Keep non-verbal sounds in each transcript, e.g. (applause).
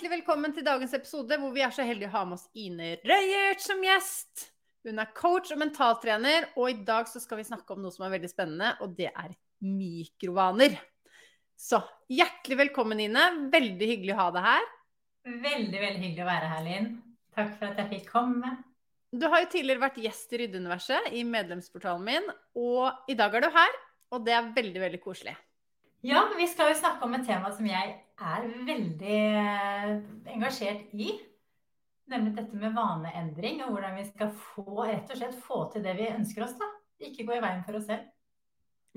Hjertelig velkommen til dagens episode, hvor vi er så heldige å ha med oss Ine Røyert som gjest. Hun er coach og mentaltrener, og i dag så skal vi snakke om noe som er veldig spennende, og det er mikrovaner. Så hjertelig velkommen, Ine. Veldig hyggelig å ha deg her. Veldig, veldig hyggelig å være her, Linn. Takk for at jeg fikk komme. Du har jo tidligere vært gjest i Ryddeuniverset i medlemsportalen min, og i dag er du her, og det er veldig, veldig koselig. Ja, vi skal jo snakke om et tema som jeg er veldig eh, engasjert i. Nemlig dette med vaneendring, og hvordan vi skal få, rett og slett få til det vi ønsker oss. da. Ikke gå i veien for oss selv.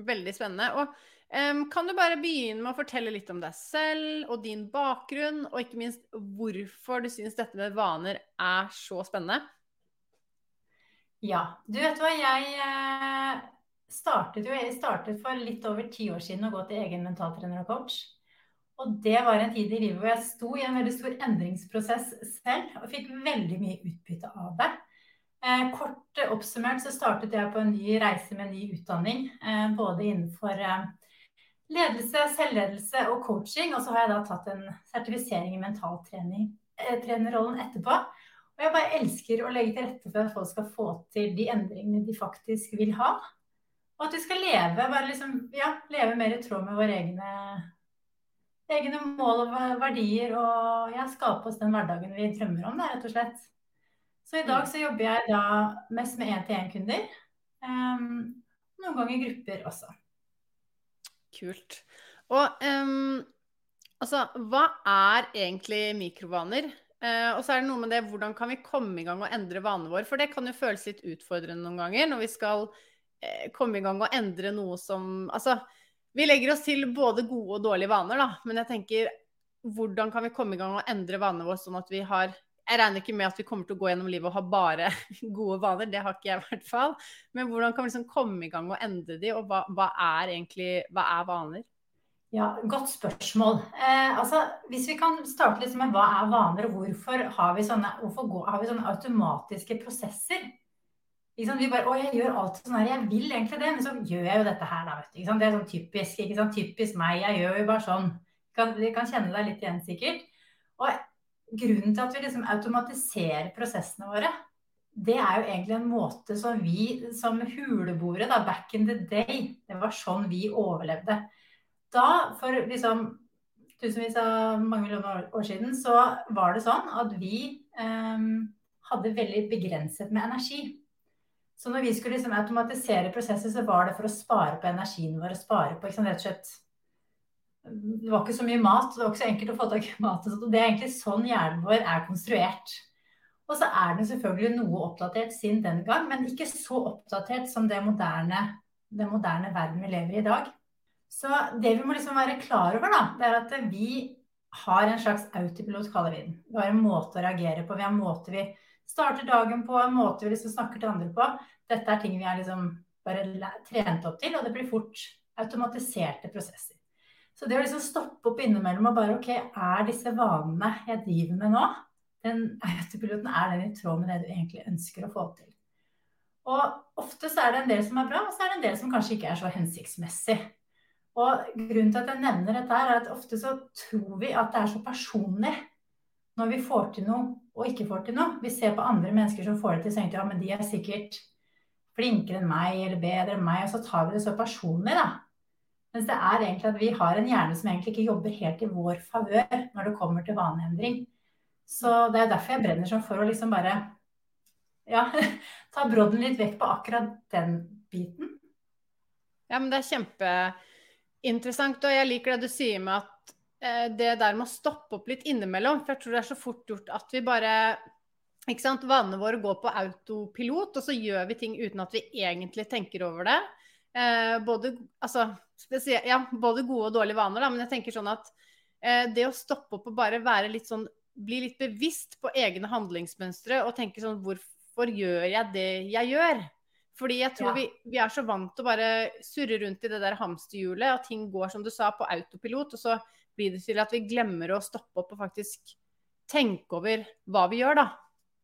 Veldig spennende. Og um, Kan du bare begynne med å fortelle litt om deg selv og din bakgrunn, og ikke minst hvorfor du syns dette med vaner er så spennende? Ja. Du vet hva, jeg eh, startet jo jeg startet for litt over ti år siden å gå til egen mentaltrener og coach. Og det var en tid i livet hvor jeg sto i en veldig stor endringsprosess selv og fikk veldig mye utbytte av det. Eh, kort oppsummert så startet jeg på en ny reise med en ny utdanning. Eh, både innenfor eh, ledelse, selvledelse og coaching. Og så har jeg da tatt en sertifisering i mentaltrenerrollen eh, etterpå. Og jeg bare elsker å legge til rette for at folk skal få til de endringene de faktisk vil ha. Og at vi skal leve, bare liksom, ja, leve mer i tråd med våre egne, egne mål og verdier. Og ja, skape oss den hverdagen vi drømmer om, da, rett og slett. Så i dag mm. så jobber jeg da mest med én-til-én-kunder. Um, noen ganger grupper også. Kult. Og um, altså, hva er egentlig mikrovaner? Uh, og så er det noe med det, hvordan kan vi komme i gang og endre vanene våre? For det kan jo føles litt utfordrende noen ganger når vi skal uh, komme i gang og endre noe som Altså, vi legger oss til både gode og dårlige vaner, da. Men jeg tenker, hvordan kan vi komme i gang og endre vanene våre sånn at vi har Jeg regner ikke med at vi kommer til å gå gjennom livet og ha bare (laughs) gode vaner, det har ikke jeg i hvert fall. Men hvordan kan vi liksom komme i gang og endre de, og hva, hva er egentlig Hva er vaner? Ja, Godt spørsmål. Eh, altså, hvis vi kan starte liksom med hva er vaner, og hvorfor har vi sånne, har vi sånne automatiske prosesser Liksom, vi bare, å, jeg gjør alt sånn her, jeg vil egentlig det, men så gjør jeg jo dette her, da, vet du. Det er sånn typisk, ikke sant? typisk meg, jeg gjør jo bare sånn. Du kan, kan kjenne deg litt igjen, sikkert. Og grunnen til at vi liksom automatiserer prosessene våre, det er jo egentlig en måte som vi som huleboere, da, back in the day, det var sånn vi overlevde. Da, for liksom tusenvis av mange millioner år siden, så var det sånn at vi eh, hadde veldig begrenset med energi. Så når vi skulle liksom automatisere prosesser, så var det for å spare på energien vår. spare på, liksom, rett og slett Det var ikke så mye mat, det var ikke så enkelt å få tak i mat. Og det er egentlig sånn hjernen vår er konstruert. Og så er den selvfølgelig noe oppdatert siden den gang, men ikke så oppdatert som det moderne, den moderne verden vi lever i i dag. Så det vi må liksom være klar over, da, det er at vi har en slags autopilot, kaller vi den. Vi har en måte å reagere på. Vi har en måte vi starter dagen på, en måte vi liksom snakker til andre på. Dette er ting vi er liksom bare trent opp til, og det blir fort automatiserte prosesser. Så det å liksom stoppe opp innimellom og bare OK, er disse vanene jeg driver med nå, den (laughs) autopiloten, er den i tråd med det du egentlig ønsker å få til? Og ofte så er det en del som er bra, og så er det en del som kanskje ikke er så hensiktsmessig. Og grunnen til at jeg nevner dette, er at ofte så tror vi at det er så personlig når vi får til noe og ikke får til noe. Vi ser på andre mennesker som får det til, så tenker vi ja, men de er sikkert flinkere enn meg eller bedre enn meg, og så tar vi det så personlig, da. Mens det er egentlig at vi har en hjerne som egentlig ikke jobber helt i vår favør når det kommer til vaneendring. Så det er derfor jeg brenner sånn for å liksom bare ja, (laughs) ta brodden litt vekk på akkurat den biten. Ja, men det er kjempeinteressant, og jeg liker det du sier med at det der med å stoppe opp litt innimellom, for jeg tror det er så fort gjort at vi bare ikke sant, Vanene våre går på autopilot, og så gjør vi ting uten at vi egentlig tenker over det. Eh, både, altså, ja, både, gode og dårlige vaner, da, men jeg tenker sånn at eh, det å stoppe opp og bare være litt sånn Bli litt bevisst på egne handlingsmønstre og tenke sånn Hvorfor gjør jeg det jeg gjør? Fordi jeg tror ja. vi, vi, er så vant til å bare surre rundt i det der hamsterhjulet, og ting går som du sa, på autopilot, og så blir det til at vi glemmer å stoppe opp og faktisk tenke over hva vi gjør, da.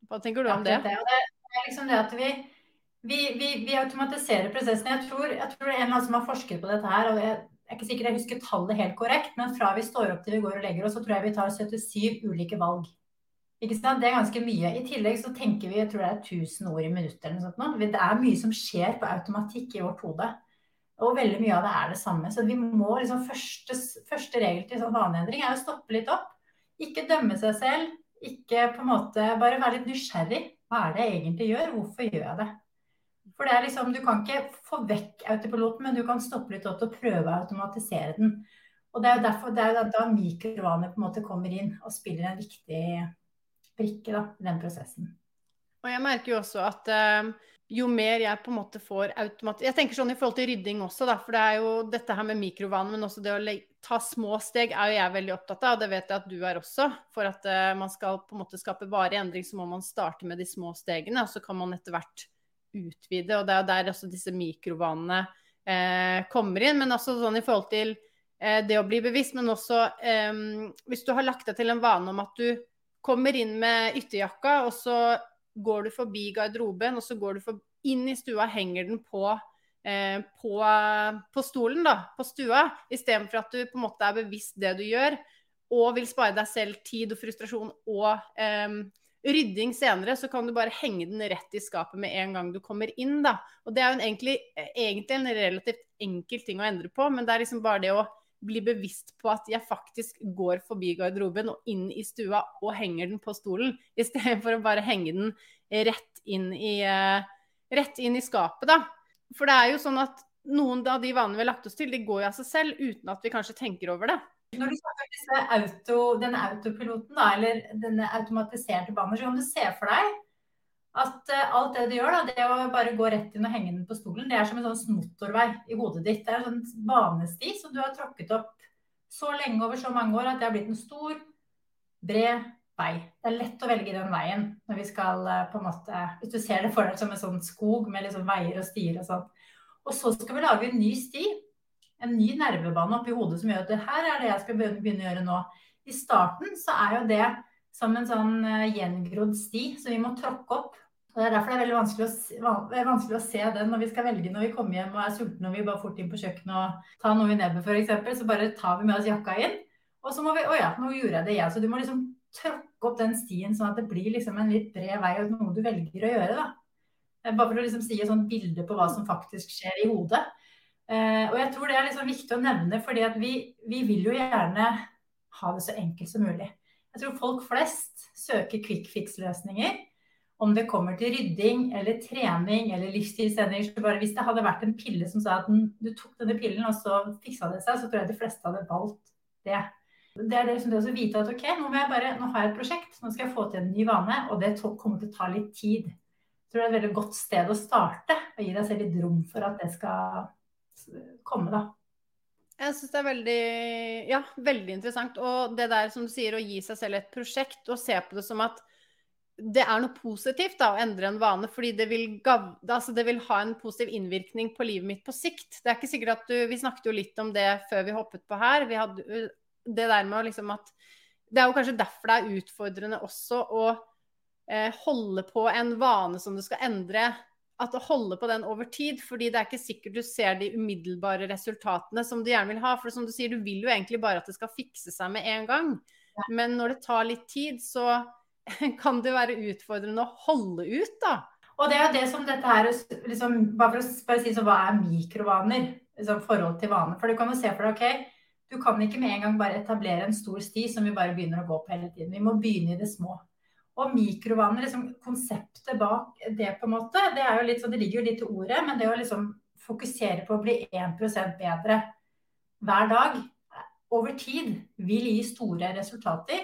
Hva tenker du om det? Det, det, er liksom det at vi, vi, vi, vi automatiserer prosessen. Jeg tror, jeg tror, det er en som har forsket på dette her. og jeg, jeg er ikke sikker jeg husker tallet helt korrekt, men fra vi står opp til vi går og legger oss, så tror jeg vi tar 77 ulike valg. Ikke sant? Det er ganske mye. I tillegg så tenker vi jeg tror det er 1000 ord i minuttet. eller noe sånt. Det er mye som skjer på automatikk i vårt hode. Og veldig mye av det er det samme. Så vi må liksom første, første regel til sånn vaneendring er å stoppe litt opp. Ikke dømme seg selv, ikke på en måte Bare være litt nysgjerrig. Hva er det jeg egentlig gjør? Hvorfor gjør jeg det? For det er liksom, Du kan ikke få vekk autopiloten, men du kan stoppe litt opp og prøve å automatisere den. Og Det er jo derfor det er da mikrovaner på en måte kommer inn og spiller en viktig brikke da, i den prosessen. Og Jeg merker jo også at uh, jo mer jeg på en måte får automat... Jeg tenker sånn i forhold til rydding også, da, for det er jo dette her med mikrovaner, men også det å ta små steg er jo jeg veldig opptatt av, og det vet jeg at du er også. For at uh, man skal på en måte skape varig endring, så må man starte med de små stegene, og så kan man etter hvert utvide. Og det er jo der også disse mikrovanene uh, kommer inn. Men også sånn i forhold til uh, det å bli bevisst, men også um, hvis du har lagt deg til en vane om at du kommer inn med ytterjakka, og så går du forbi garderoben, og så går du for, inn i stua, henger den på, eh, på, på stolen, da, på stua, istedenfor at du på en måte er bevisst det du gjør, og vil spare deg selv tid og frustrasjon og eh, rydding senere, så kan du bare henge den rett i skapet med en gang du kommer inn. da. Og Det er jo en egentlig, egentlig en relativt enkel ting å endre på, men det er liksom bare det å bli bevisst på at jeg faktisk går forbi garderoben og inn i stua og henger den på stolen, (laughs) istedenfor å bare henge den rett inn i, uh, rett inn i skapet, da. For det er jo sånn at noen av de vanene vi har lagt oss til, de går jo av seg selv uten at vi kanskje tenker over det. Når du snakker om auto, denne autopiloten, da, eller denne automatiserte banen, så kan du se for deg at uh, alt det du gjør, da, det å bare gå rett inn og henge den på stolen, det er som en sånn motorvei i hodet ditt. Det er en sånn banesti som du har tråkket opp så lenge over så mange år at det har blitt en stor, bred vei. Det er lett å velge den veien når vi skal uh, på en måte Hvis du ser det for deg som en sånn skog med liksom veier og stier og sånn. Og så skal vi lage en ny sti. En ny nervebane oppi hodet som gjør at det her er det jeg skal begynne å gjøre nå. I starten så er jo det som en sånn uh, gjengrodd sti som vi må tråkke opp. Og Det er derfor det er veldig vanskelig å, vanskelig å, se den når vi skal velge når vi kommer hjem og er sultne og vi bare fort inn på kjøkkenet og tar noe i nebbet f.eks. Så bare tar vi med oss jakka inn. Og så må vi Å ja, nå gjorde jeg det, jeg. Så du må liksom tråkke opp den stien sånn at det blir liksom en litt bred vei og noe du velger å gjøre. da. Bare for å liksom si et sånt bilde på hva som faktisk skjer i hodet. Eh, og jeg tror det er liksom viktig å nevne, fordi vi, vi vil jo gjerne ha det så enkelt som mulig. Jeg tror folk flest søker quick fix-løsninger. Om det kommer til rydding eller trening eller livsstilsendringer. Hvis det hadde vært en pille som sa at du tok denne pillen og så fiksa det seg, så tror jeg de fleste hadde valgt det. Det er det, som det å vite at ok, nå, bare, nå, har jeg et prosjekt, nå skal jeg få til en ny vane, og det kommer til å ta litt tid. Jeg tror det er et veldig godt sted å starte, og gi deg selv litt rom for at det skal komme, da. Jeg syns det er veldig, ja, veldig interessant. Og det der som du sier, å gi seg selv et prosjekt og se på det som at det er noe positivt da, å endre en vane, fordi det vil, altså det vil, ha en positiv innvirkning på livet mitt på sikt. Det er ikke sikkert at du, Vi snakket jo litt om det før vi hoppet på her. Vi hadde det der med liksom at Det er jo kanskje derfor det er utfordrende også å eh, holde på en vane som du skal endre at å holde på den over tid, fordi det er ikke sikkert du ser de umiddelbare resultatene som du gjerne vil ha. For som du sier, du vil jo egentlig bare at det skal fikse seg med en gang. Men når det tar litt tid, så (laughs) kan det være utfordrende å holde ut, da. Og det er det som dette her liksom, Bare for å bare si så, hva er mikrovaner? Liksom, forhold til vaner. For du kan jo se for deg, OK, du kan ikke med en gang bare etablere en stor sti som vi bare begynner å gå på hele tiden. Vi må begynne i det små. Og mikrovaner, liksom, konseptet bak det, på en måte, det, er jo litt, så det ligger jo litt i ordet, men det å liksom fokusere på å bli 1% bedre hver dag over tid vil gi store resultater.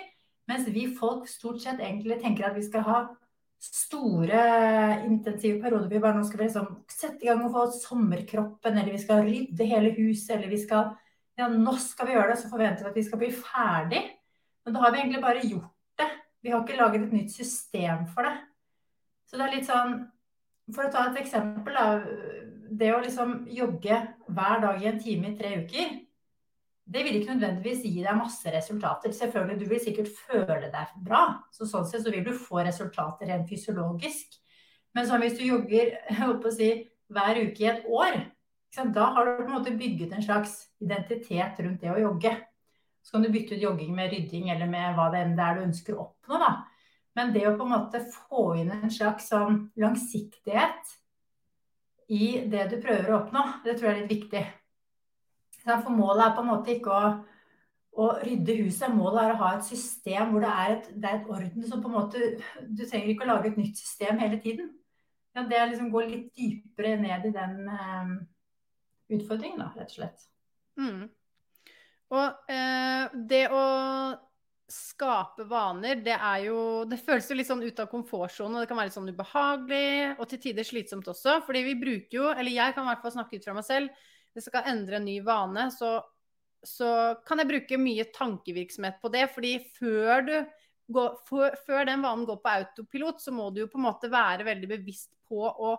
Mens vi folk stort sett egentlig tenker at vi skal ha store, intensive perioder. Vi bare nå skal vi liksom sette i gang og få sommerkroppen, eller vi skal rydde hele huset, eller vi skal Ja, nå skal vi gjøre det, så forventer vi at vi skal bli ferdig. Men da har vi egentlig bare gjort det. vi har ikke laget et nytt system for det. Så det er litt sånn For å ta et eksempel, da. Det å liksom jogge hver dag i en time i tre uker, det vil ikke nødvendigvis gi deg masse resultater. Selvfølgelig, du vil sikkert føle deg bra. Så sånn sett så vil du få resultater rent fysiologisk. Men sånn hvis du jogger (laughs) si, hver uke i et år, da har du på en måte bygget en slags identitet rundt det å jogge. Så kan du bytte ut jogging med rydding eller med hva det enn er du ønsker å oppnå. da. Men det å på en måte få inn en slags sånn langsiktighet i det du prøver å oppnå, det tror jeg er litt viktig. For målet er på en måte ikke å, å rydde huset. Målet er å ha et system hvor det er et, det er et orden som på en måte Du trenger ikke å lage et nytt system hele tiden. Ja, det er liksom gå litt dypere ned i den um, utfordringen, da, rett og slett. Mm. Og eh, det å skape vaner, det er jo Det føles jo litt sånn ut av komfortsonen, og det kan være litt sånn ubehagelig og til tider slitsomt også. Fordi vi bruker jo, eller jeg kan i hvert fall snakke ut fra meg selv, jeg skal endre en ny vane, så, så kan jeg bruke mye tankevirksomhet på det. Fordi før, går, før, før den vanen går på autopilot, så må du jo på en måte være veldig bevisst på å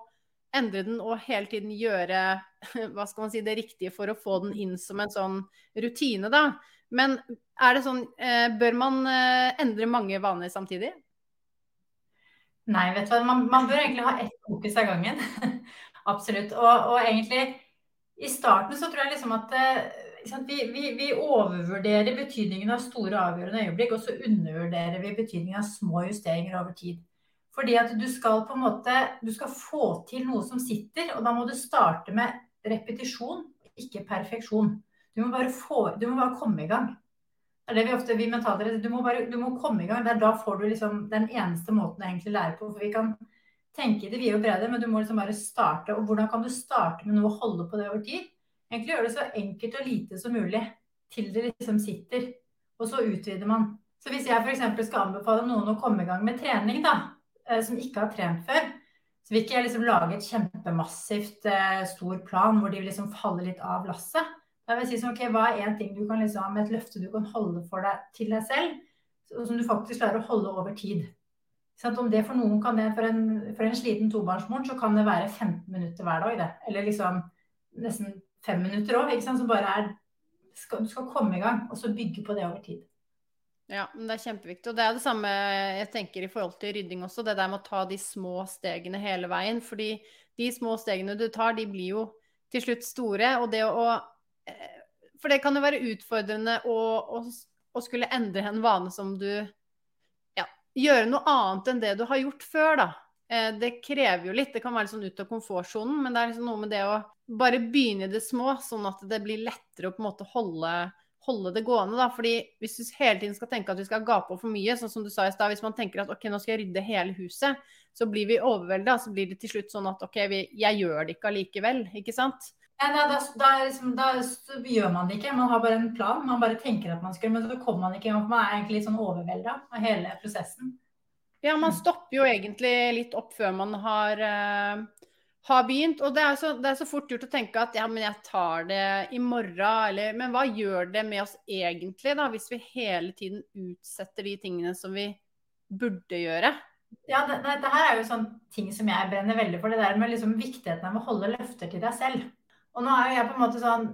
endre den og hele tiden gjøre (laughs) hva skal man si, det riktige for å få den inn som en sånn rutine, da. Men er det sånn eh, Bør man eh, endre mange vaner samtidig? Nei, vet du hva. Man, man bør egentlig ha ett fokus av gangen. (laughs) Absolutt. Og, og, egentlig i starten så tror jeg liksom at sant, vi, vi, vi, overvurderer betydningen av store avgjørende øyeblikk, og så undervurderer vi betydningen av små justeringer over tid. Fordi at du skal på en måte Du skal få til noe som sitter, og da må du starte med repetisjon, ikke perfeksjon. Du må bare, få, du må bare komme i gang. Det er det vi ofte vi mentale du må, bare, du må komme i gang. Det er da får du liksom den eneste måten å egentlig lære på. For vi kan tenke i det vide og brede, men du må liksom bare starte. Og hvordan kan du starte med noe og holde på det over tid? Egentlig gjøre det så enkelt og lite som mulig til det liksom sitter. Og så utvider man. Så hvis jeg f.eks. skal anbefale noen å komme i gang med trening, da, Eh, som ikke har trent før. Så vil ikke jeg liksom lage et kjempemassivt eh, stor plan hvor de liksom faller litt av lasset. Da vil jeg si sånn, ok, Hva er én ting du kan liksom, med et løfte du kan holde for deg til deg selv, som du faktisk klarer å holde over tid? Om det for noen kan det, for en, for en sliten tobarnsmor, så kan det være 15 minutter hver dag. det. Eller liksom nesten fem minutter òg. Som bare er skal, Du skal komme i gang, og så bygge på det over tid. Ja, men det er kjempeviktig. Og det er det samme jeg tenker i forhold til rydding også. Det der med å ta de små stegene hele veien. Fordi de små stegene du tar, de blir jo til slutt store. Og det å eh, For det kan jo være utfordrende å, å, å skulle endre en vane som du gjøre noe annet enn det du har gjort før, da. Eh, det krever jo litt. Det kan være litt sånn ut av komfortsonen, men det er liksom noe med det å bare begynne i det små, sånn at det blir lettere å på en måte holde holde det gående. da, fordi Hvis du hele tiden skal tenke at vi skal gape over for mye, sånn som du sa i stad, hvis man tenker at ok, nå skal jeg rydde hele huset, så blir vi overvelda. Så blir det til slutt sånn at ok, vi, jeg gjør det ikke allikevel. Ikke sant? Ja, da, da, liksom, da, gjør man det ikke. Man har bare en plan. Man bare tenker at man skal, men så kommer man ikke i Man er egentlig litt sånn overvelda av hele prosessen. Ja, man stopper jo egentlig litt opp før man har uh, har begynt. Og det er, så, det er, så, fort gjort å tenke at ja, men jeg tar det i morgen, eller Men hva gjør det med oss egentlig, da, hvis vi hele tiden utsetter de tingene som vi burde gjøre? Ja, det, det her er jo sånn ting som jeg brenner veldig for. Det der med liksom viktigheten av å holde løfter til deg selv. Og nå er jo jeg på en måte sånn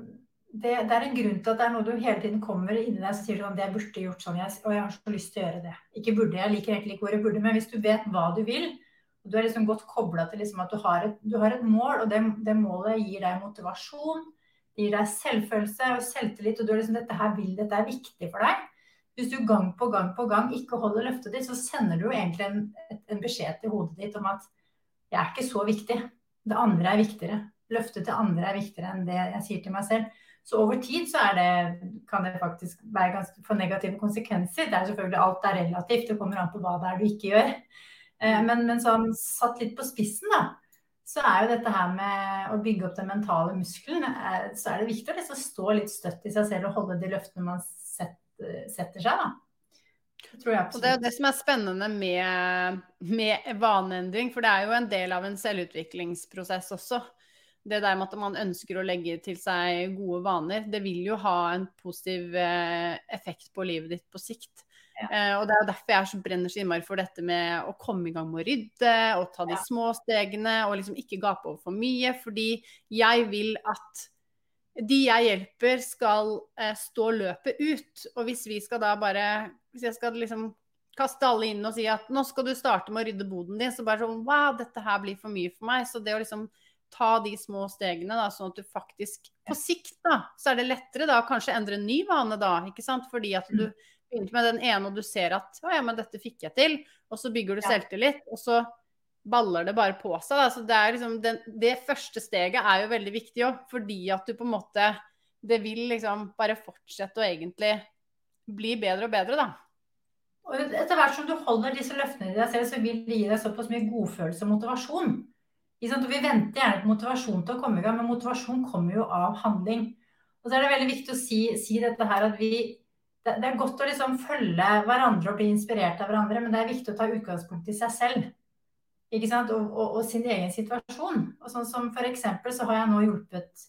det, det, er en grunn til at det er noe du hele tiden kommer inni deg og sier sånn Det burde gjort sånn, jeg, og jeg har så lyst til å gjøre det. Ikke burde, jeg liker egentlig ikke ordet burde, men hvis du vet hva du vil, og Du er liksom godt kobla til liksom at du har, et, du har, et, mål, og det, det, målet gir deg motivasjon. Det gir deg selvfølelse og selvtillit, og du er liksom dette her vil, dette er viktig for deg. Hvis du gang på gang på gang ikke holder løftet ditt, så sender du jo egentlig en, en beskjed til hodet ditt om at jeg er ikke så viktig. Det andre er viktigere. Løftet til andre er viktigere enn det jeg sier til meg selv. Så over tid så det, kan det faktisk være ganske få negative konsekvenser. Det er selvfølgelig alt er relativt, det kommer an på hva det er du ikke gjør. Eh, men, men sånn satt litt på spissen, da, så er jo dette her med å bygge opp den mentale muskelen, eh, så er det viktig å liksom stå litt støtt i seg selv og holde de løftene man setter, setter seg. da. Det og det er jo det som er spennende med, med vaneendring, for det er jo en del av en selvutviklingsprosess også det der med at man ønsker å legge til seg gode vaner, det vil jo ha en positiv eh, effekt på livet ditt på sikt. Ja. Eh, og det er derfor jeg så brenner så innmari for dette med å komme i gang med å rydde og ta de ja. små stegene og liksom ikke gape over for mye. Fordi jeg vil at de jeg hjelper, skal eh, stå løpet ut. Og hvis vi skal da bare Hvis jeg skal liksom kaste alle inn og si at nå skal du starte med å rydde boden din, så bare sånn wow, dette her blir for mye for meg. Så det å liksom ta de små stegene, da, sånn at du faktisk På sikt, da, så er det lettere da kanskje endre en ny vane, da. ikke sant? Fordi at du mm. begynte med den ene, og du ser at å ja, men dette fikk jeg til. Og så bygger du selvtillit, og så baller det bare på seg. Da. Så det, er liksom, den, det første steget er jo veldig viktig òg, fordi at du på en måte Det vil liksom bare fortsette å egentlig bli bedre og bedre, da. Og etter hvert som du holder disse løftene i deg selv, så vil det gi deg såpass mye godfølelse og motivasjon vi venter gjerne på motivasjon til å komme i gang, men motivasjon kommer jo av handling. Og så er det veldig viktig å si, si dette her at vi det, er godt å liksom følge hverandre og bli inspirert av hverandre, men det er viktig å ta utgangspunkt i seg selv. Ikke sant? Og, og, og sin egen situasjon. Og sånn som for eksempel så har jeg nå hjulpet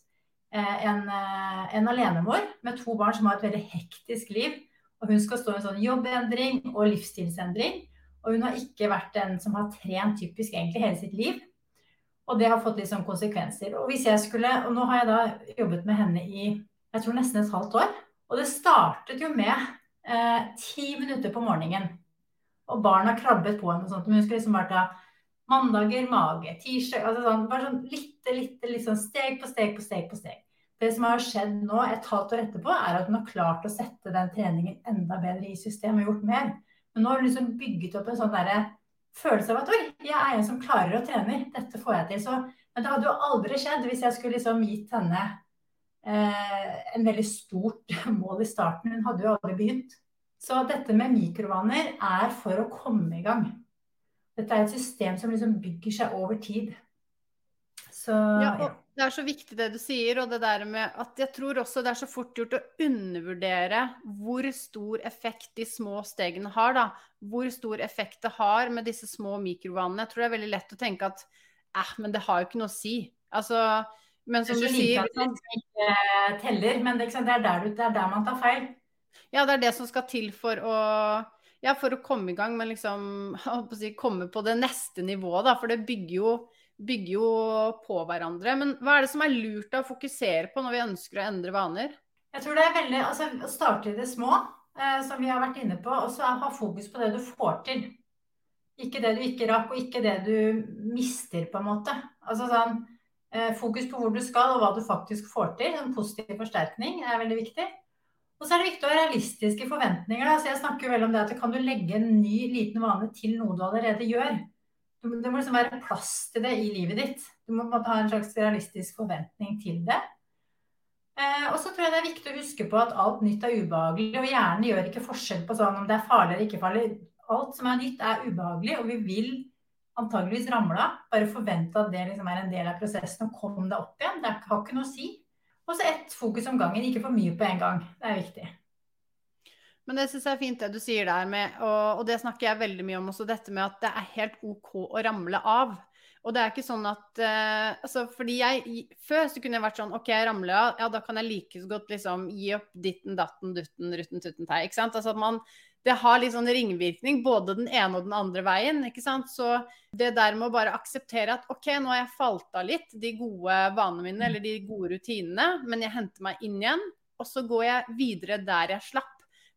eh, en, eh, en alenemor med to barn som har et veldig hektisk liv. Og hun skal stå i en sånn jobbendring og livsstilsendring. Og hun har ikke vært den som har trent typisk egentlig hele sitt liv. Og det har fått litt sånn konsekvenser. Og hvis jeg skulle, og nå har jeg da jobbet med henne i jeg tror nesten et halvt år. Og det startet jo med eh, ti minutter på morgenen. Og barna krabbet på henne og sånt. Men hun skulle liksom bare ta mandager, mage, tirsdag altså sånn, Bare sånn lite, lite, litt sånn steg på steg på steg på steg. Det som har skjedd nå et halvt år etterpå, er at hun har klart å sette den treningen enda bedre i systemet og gjort mer. Men nå har hun liksom bygget opp en sånn derre følelse av at oi, jeg er en som klarer å trene, dette får jeg til. Så, men det hadde jo aldri skjedd hvis jeg skulle liksom gitt henne eh, en veldig stort (laughs) mål i starten. Hun hadde jo aldri begynt. Så dette med mikrovaner er for å komme i gang. Dette er et system som liksom bygger seg over tid. Så, ja, og det er så viktig det du sier, og det der med at jeg tror også det er så fort gjort å undervurdere hvor stor effekt de små stegene har, da. Hvor stor effekt det har med disse små mikrovanene. Jeg tror det er veldig lett å tenke at eh, men det har jo ikke noe å si. Altså, men som du sier liksom, ikke teller, men det er, der, det er der man tar feil. Ja, det er det som skal til for å ja, for å komme i gang men liksom, (laughs) si, komme på det neste nivået, da. For det bygger jo bygger jo på hverandre. Men hva er det som er lurt å fokusere på når vi ønsker å endre vaner? Jeg tror det er veldig altså, å starte i det små, eh, som vi har vært inne på, og så ha fokus på det du får til. Ikke det du ikke rakk, og ikke det du mister, på en måte. Altså sånn eh, Fokus på hvor du skal, og hva du faktisk får til. En positiv forsterkning er veldig viktig. Og så er det viktig å ha realistiske forventninger. Da. Så jeg snakker vel om det at kan du legge en ny liten vane til noe du allerede gjør. Det må liksom være plass til det i livet ditt. Du må ha en slags realistisk forventning til det. Eh, og så tror jeg det er viktig å huske på at alt nytt er ubehagelig. Og hjernen gjør ikke forskjell på sånn om det er farlig eller ikke farlig. Alt som er nytt, er ubehagelig, og vi vil antageligvis ramle av. Bare forvente at det liksom er en del av prosessen, og kom deg opp igjen. Det har ikke noe å si. Og så ett fokus om gangen, ikke for mye på en gang. Det er viktig. Men det syns jeg er fint det du sier der med, og, og, det snakker jeg veldig mye om også, dette med at det er helt OK å ramle av. Og det er ikke sånn at uh, altså, fordi jeg Før så kunne jeg vært sånn OK, jeg ramler av, ja da kan jeg like så godt liksom gi opp ditten, datten, dutten, rutten, tutten, tei. Ikke sant. Altså at man det har litt sånn ringvirkning både den ene og den andre veien. ikke sant? Så det der med å bare akseptere at OK, nå har jeg falt av litt, de gode vanene mine eller de gode rutinene, men jeg henter meg inn igjen. Og så går jeg videre der jeg slapp.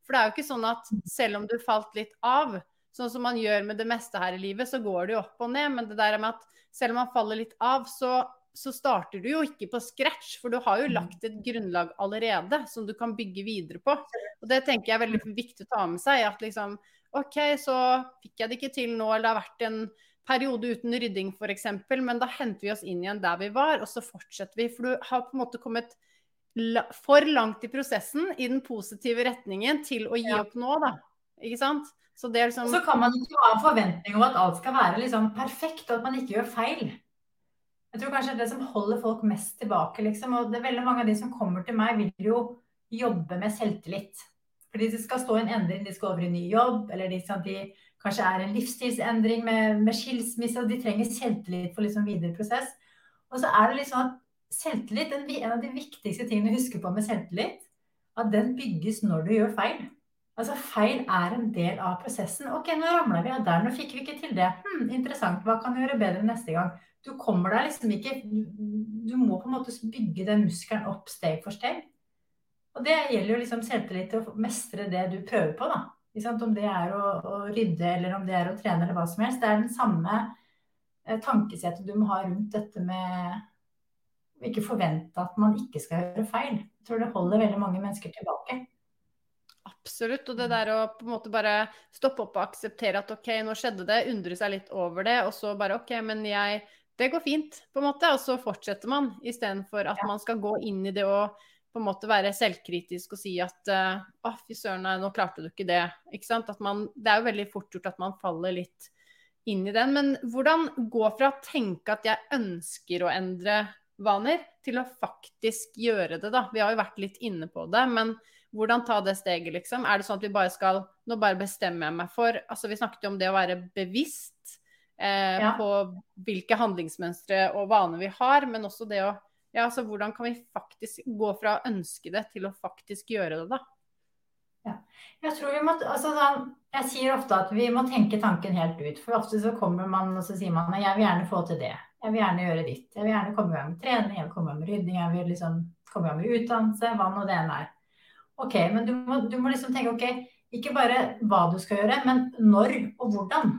For det er jo ikke sånn at selv om du falt litt av, Sånn som man gjør med det meste her i livet, så går det jo opp og ned. Men det der med at selv om man faller litt av, så, så starter du jo ikke på scratch. For du har jo lagt et grunnlag allerede som du kan bygge videre på. Og det tenker jeg er veldig viktig å ta med seg. At liksom OK, så fikk jeg det ikke til nå, eller det har vært en periode uten rydding f.eks., men da henter vi oss inn igjen der vi var, og så fortsetter vi. For du har på en måte kommet for langt i prosessen i den positive retningen til å gi opp nå, da. Ikke sant? Så, liksom... så kan man ikke ha en forventning om at alt skal være liksom perfekt, og at man ikke gjør feil. Jeg tror kanskje det er det som holder folk mest tilbake, liksom. Og det er veldig mange av de som kommer til meg, vil jo jobbe med selvtillit. Fordi det skal stå en endring, de skal over i ny jobb, eller de, sånn, de kanskje er en livsstilsendring med, med, skilsmisse, og de trenger selvtillit for liksom videre prosess. Og så er det liksom at selvtillit, en av de viktigste tingene å huske på med selvtillit, at den bygges når du gjør feil. Altså Feil er en del av prosessen. Ok, nå ramla vi av der, nå fikk vi ikke til det. Hm, interessant, hva kan vi gjøre bedre neste gang? Du kommer deg liksom ikke Du må på en måte bygge den muskelen opp steg for steg. Og det gjelder jo liksom selvtillit til å mestre det du prøver på, da. Om det er å, å, rydde, eller om det er å trene, eller hva som helst. Det er den samme eh, tankesettet du må ha rundt dette med ikke forvente at man ikke skal gjøre feil. Jeg tror det holder veldig mange mennesker tilbake. Absolutt. Og det der å på en måte bare stoppe opp og akseptere at OK, nå skjedde det, undre seg litt over det, og så bare OK, men jeg Det går fint, på en måte. Og så fortsetter man, istedenfor at ja. man skal gå inn i det og på en måte være selvkritisk og si at å, oh, fy søren, nå klarte du ikke det. Ikke sant? At man, det er jo veldig fort gjort at man faller litt inn i den. Men hvordan gå fra å tenke at jeg ønsker å endre vaner, til å faktisk gjøre det, da? Vi har jo vært litt inne på det. men hvordan ta det steget, liksom? Er det sånn at vi bare skal Nå bare bestemmer jeg meg for Altså, vi snakket jo om det å være bevisst eh, ja. på hvilke handlingsmønstre og vaner vi har, men også det å Ja, altså hvordan kan vi faktisk gå fra å ønske det til å faktisk gjøre det, da? Ja. Jeg tror vi må, altså, jeg sier ofte at vi må tenke tanken helt ut. For ofte så kommer man og så sier man at jeg vil gjerne få til det. Jeg vil gjerne gjøre ditt. Jeg vil gjerne komme i med trening, jeg vil komme i med rydding, jeg vil liksom komme i med utdannelse, hva nå det enn er. Ok, men du må, du må liksom tenke ok, ikke bare hva du skal gjøre, men når og hvordan.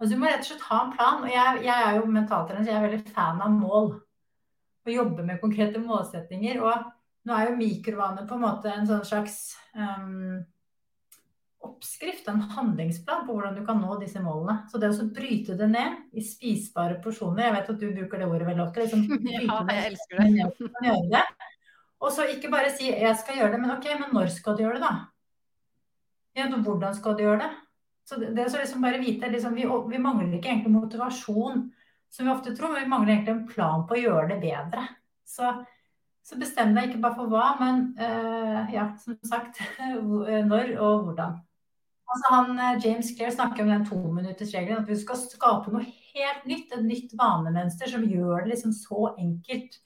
Altså, du må rett og slett ha en plan. Og jeg, jeg er jo mentaltrener, så jeg er veldig fan av mål. Å jobbe med konkrete målsettinger. Og nå er jo mikrovaner på en måte en sånn slags um, oppskrift, en handlingsplan på hvordan du kan nå disse målene. Så det å bryte det ned i spisbare porsjoner Jeg vet at du bruker det ordet veldig ofte. Liksom, (laughs) ja, jeg elsker det. det. Og så ikke bare si 'jeg skal gjøre det', men ok, men når skal du gjøre det, da? Ja, hvordan skal du gjøre det? Så det, det så liksom bare vite liksom, vi, vi, mangler ikke egentlig motivasjon, som vi ofte tror, men vi mangler egentlig en plan på å gjøre det bedre. Så, så bestem deg ikke bare for hva, men uh, ja, som sagt, (laughs) når og hvordan. Altså han, eh, James Clare snakker om den tominuttersregelen, at vi skal skape noe helt nytt. Et nytt vanemønster som gjør det liksom så enkelt.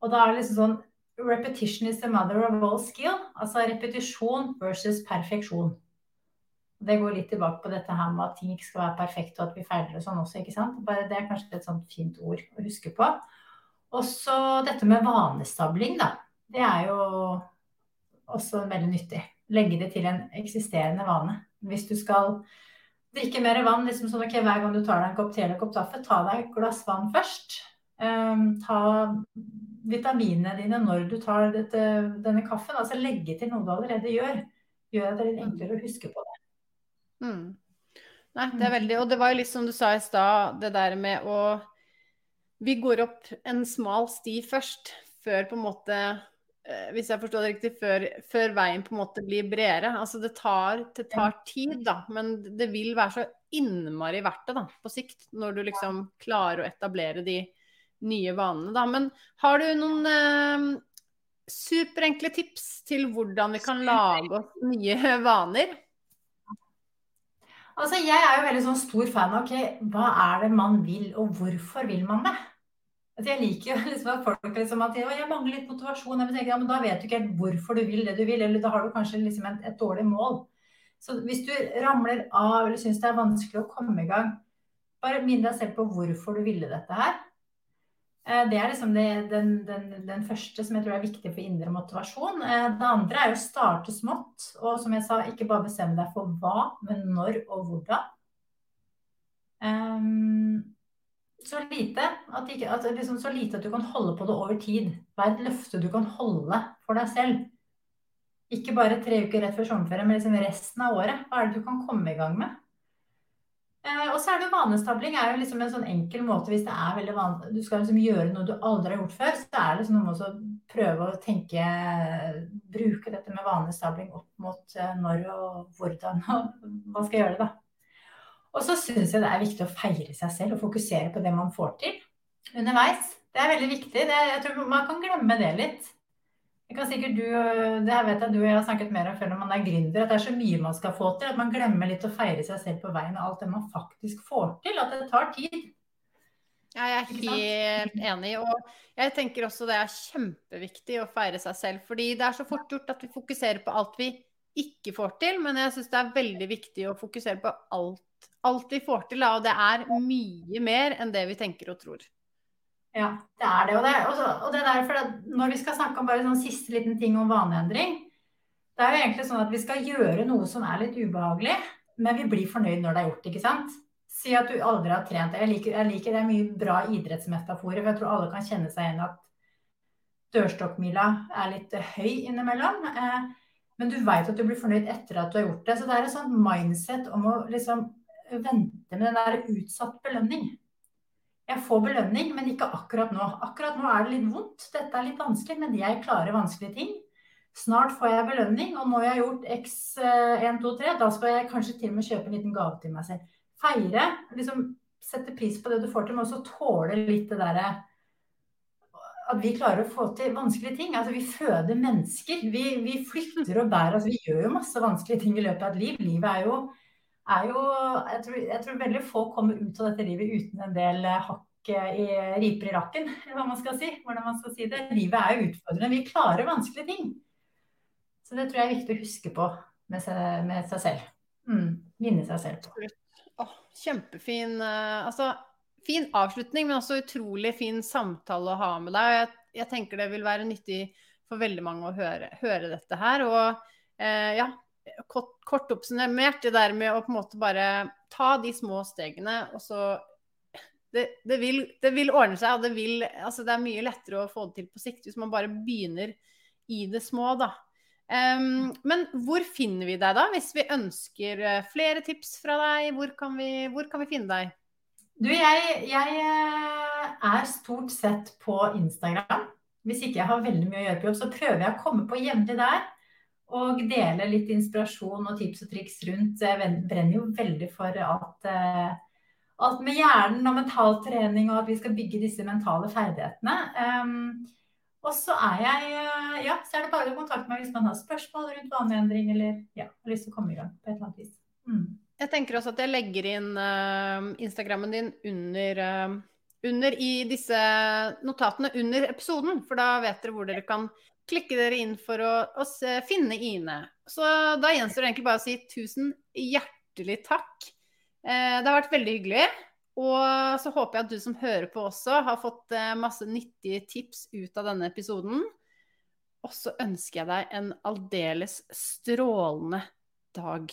Og da er det liksom sånn repetition is the mother of all skill. Altså repetisjon versus perfeksjon. Det går litt tilbake på dette her med at ting ikke skal være perfekte, og at vi feiler og sånn også, ikke sant. Bare det er kanskje et sånt fint ord å huske på. Og så dette med vanestabling, da. Det er jo også veldig nyttig. Legge det til en eksisterende vane. Hvis du skal drikke mer vann, liksom sånn ok, hver gang du tar deg en kopp te eller en kopp kaffe, ta deg et glass vann først. Um, ta vitaminene dine når du tar dette, denne kaffen. Altså legge til noe du allerede gjør. Gjør at det er litt enklere å huske på det. Mm. Nei, det er veldig Og det var jo litt som du sa i stad, det der med å Vi går opp en smal sti først, før på en måte hvis jeg forstår det riktig, før, før, veien på en måte blir bredere. Altså det tar, det tar, tid, da, men det vil være så innmari verdt det da, på sikt. Når du liksom klarer å etablere de nye vanene, da. Men har du noen eh, superenkle tips til hvordan vi kan lage oss nye (laughs) vaner? Altså, jeg er jo veldig sånn stor fan av okay, hva er det man vil, og hvorfor vil man det? Altså, jeg liker (laughs) liksom at folk liksom at jeg mangler litt motivasjon. Jeg tenker, ja, men Da vet du ikke helt hvorfor du vil det du vil, eller da har du kanskje liksom et, et dårlig mål. Så hvis du ramler av eller syns det er vanskelig å komme i gang, bare minn deg selv på hvorfor du ville dette her. Eh, det er liksom det, den, den, den, første som jeg tror er viktig for indre motivasjon. Eh, det andre er å starte smått. Og som jeg sa, ikke bare bestemme deg for hva, men når og hvordan. Um, så, lite at, ikke, at, liksom, så lite at du kan holde på det over tid. Er et løfte du kan holde for deg selv? Ikke bare tre uker rett før sommerferie, men liksom resten av året. Hva er det du kan komme i gang med? Eh, og så er det vanestabling er jo liksom en sånn enkel måte hvis det er veldig vanlig Du skal liksom gjøre noe du aldri har gjort før, så er det liksom noe med å prøve å tenke Bruke dette med vanestabling opp mot eh, når og hvordan og hva skal jeg gjøre, da. Og så syns jeg det er viktig å feire seg selv og fokusere på det man får til underveis. Det er veldig viktig. Det, jeg tror man kan glemme det litt. Jeg kan sikkert du, det her vet jeg du og jeg har snakket mer om før når man er gründer, at det er så mye man skal få til. At man glemmer litt å feire seg selv på veien og alt det man faktisk får til. At det tar tid. Ja, jeg er helt enig. Og jeg tenker også det er kjempeviktig å feire seg selv. Fordi det er så fort gjort at vi fokuserer på alt vi ikke får til. Men jeg syns det er veldig viktig å fokusere på alt, alt vi får til. Og det er mye mer enn det vi tenker og tror. Ja, det er det. Og det, også, og det er derfor at når vi skal snakke om bare sånn siste liten ting om vaneendring, det er jo egentlig sånn at vi skal gjøre noe som er litt ubehagelig, men vi blir fornøyd når det er gjort, ikke sant? Si at du aldri har trent. Jeg liker, jeg liker det er mye bra idrettsmetaforer, for jeg tror alle kan kjenne seg igjen at dørstokkmila er litt høy innimellom. Eh, men du veit at du blir fornøyd etter at du har gjort det. Så det er et sånt mindset om å liksom vente med den der utsatt belønning. Jeg får belønning, men ikke akkurat nå. Akkurat nå er det litt vondt. Dette er litt vanskelig, men jeg klarer vanskelige ting. Snart får jeg belønning, og når jeg har gjort x 1, 2, 3, da skal jeg kanskje til og med kjøpe en liten gave til meg selv. Feire. liksom Sette pris på det du får til, men også tåle litt det derre at vi klarer å få til vanskelige ting. Altså, vi føder mennesker. Vi, vi flytter og bærer. Altså, vi gjør jo masse vanskelige ting i løpet av et liv. Livet er jo er jo jeg tror, jeg tror, veldig få kommer ut av dette livet uten en del eh, hakk eh, i riper i rakken, hva man skal si. Hvordan man skal si det. Livet er jo utfordrende. Vi klarer vanskelige ting. Så det tror jeg er viktig å huske på med seg, med seg selv. Mm, minne seg selv på. Oh, kjempefin uh, altså, fin avslutning, men også utrolig fin samtale å ha med deg. Jeg, jeg tenker det vil være nyttig for veldig mange å høre, høre dette her. Og eh, ja, kort, kort, oppsummert, det der med å på en måte bare ta de små stegene, og så det, det, vil, det vil, ordne seg, og det, vil, altså det er mye lettere å få det til på sikt hvis man bare begynner i det små, da. Um, men hvor finner vi deg da, hvis vi ønsker eh, flere tips fra deg? Hvor kan vi, hvor kan vi finne deg? Du, jeg, jeg, eh, er stort sett på Instagram. Hvis ikke jeg har veldig mye å gjøre på jobb, så prøver jeg å komme på jevnlig der og dele litt inspirasjon og tips og triks rundt. Jeg brenner jo veldig for at at alt med hjernen og mental trening, og at vi skal bygge disse mentale ferdighetene. Um, og så er jeg eh, Ja, så er det bare å kontakte meg hvis man har spørsmål rundt vaneendring eller ja, har lyst til å komme i gang på et eller annet vis. Mm. Jeg tenker også at jeg legger inn uh, Instagrammen din under, uh, under i disse notatene under episoden, for da vet dere hvor dere kan klikke dere inn for å, å se, finne Ine. Så da gjenstår det egentlig bare å si tusen hjertelig takk. Eh, det har vært veldig hyggelig. Og så håper jeg at du som hører på også, har fått eh, masse nyttige tips ut av denne episoden. Og så ønsker jeg deg en aldeles strålende dag.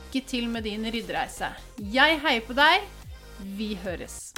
lykke til med din ryddereise. Jeg heier på deg. Vi høres.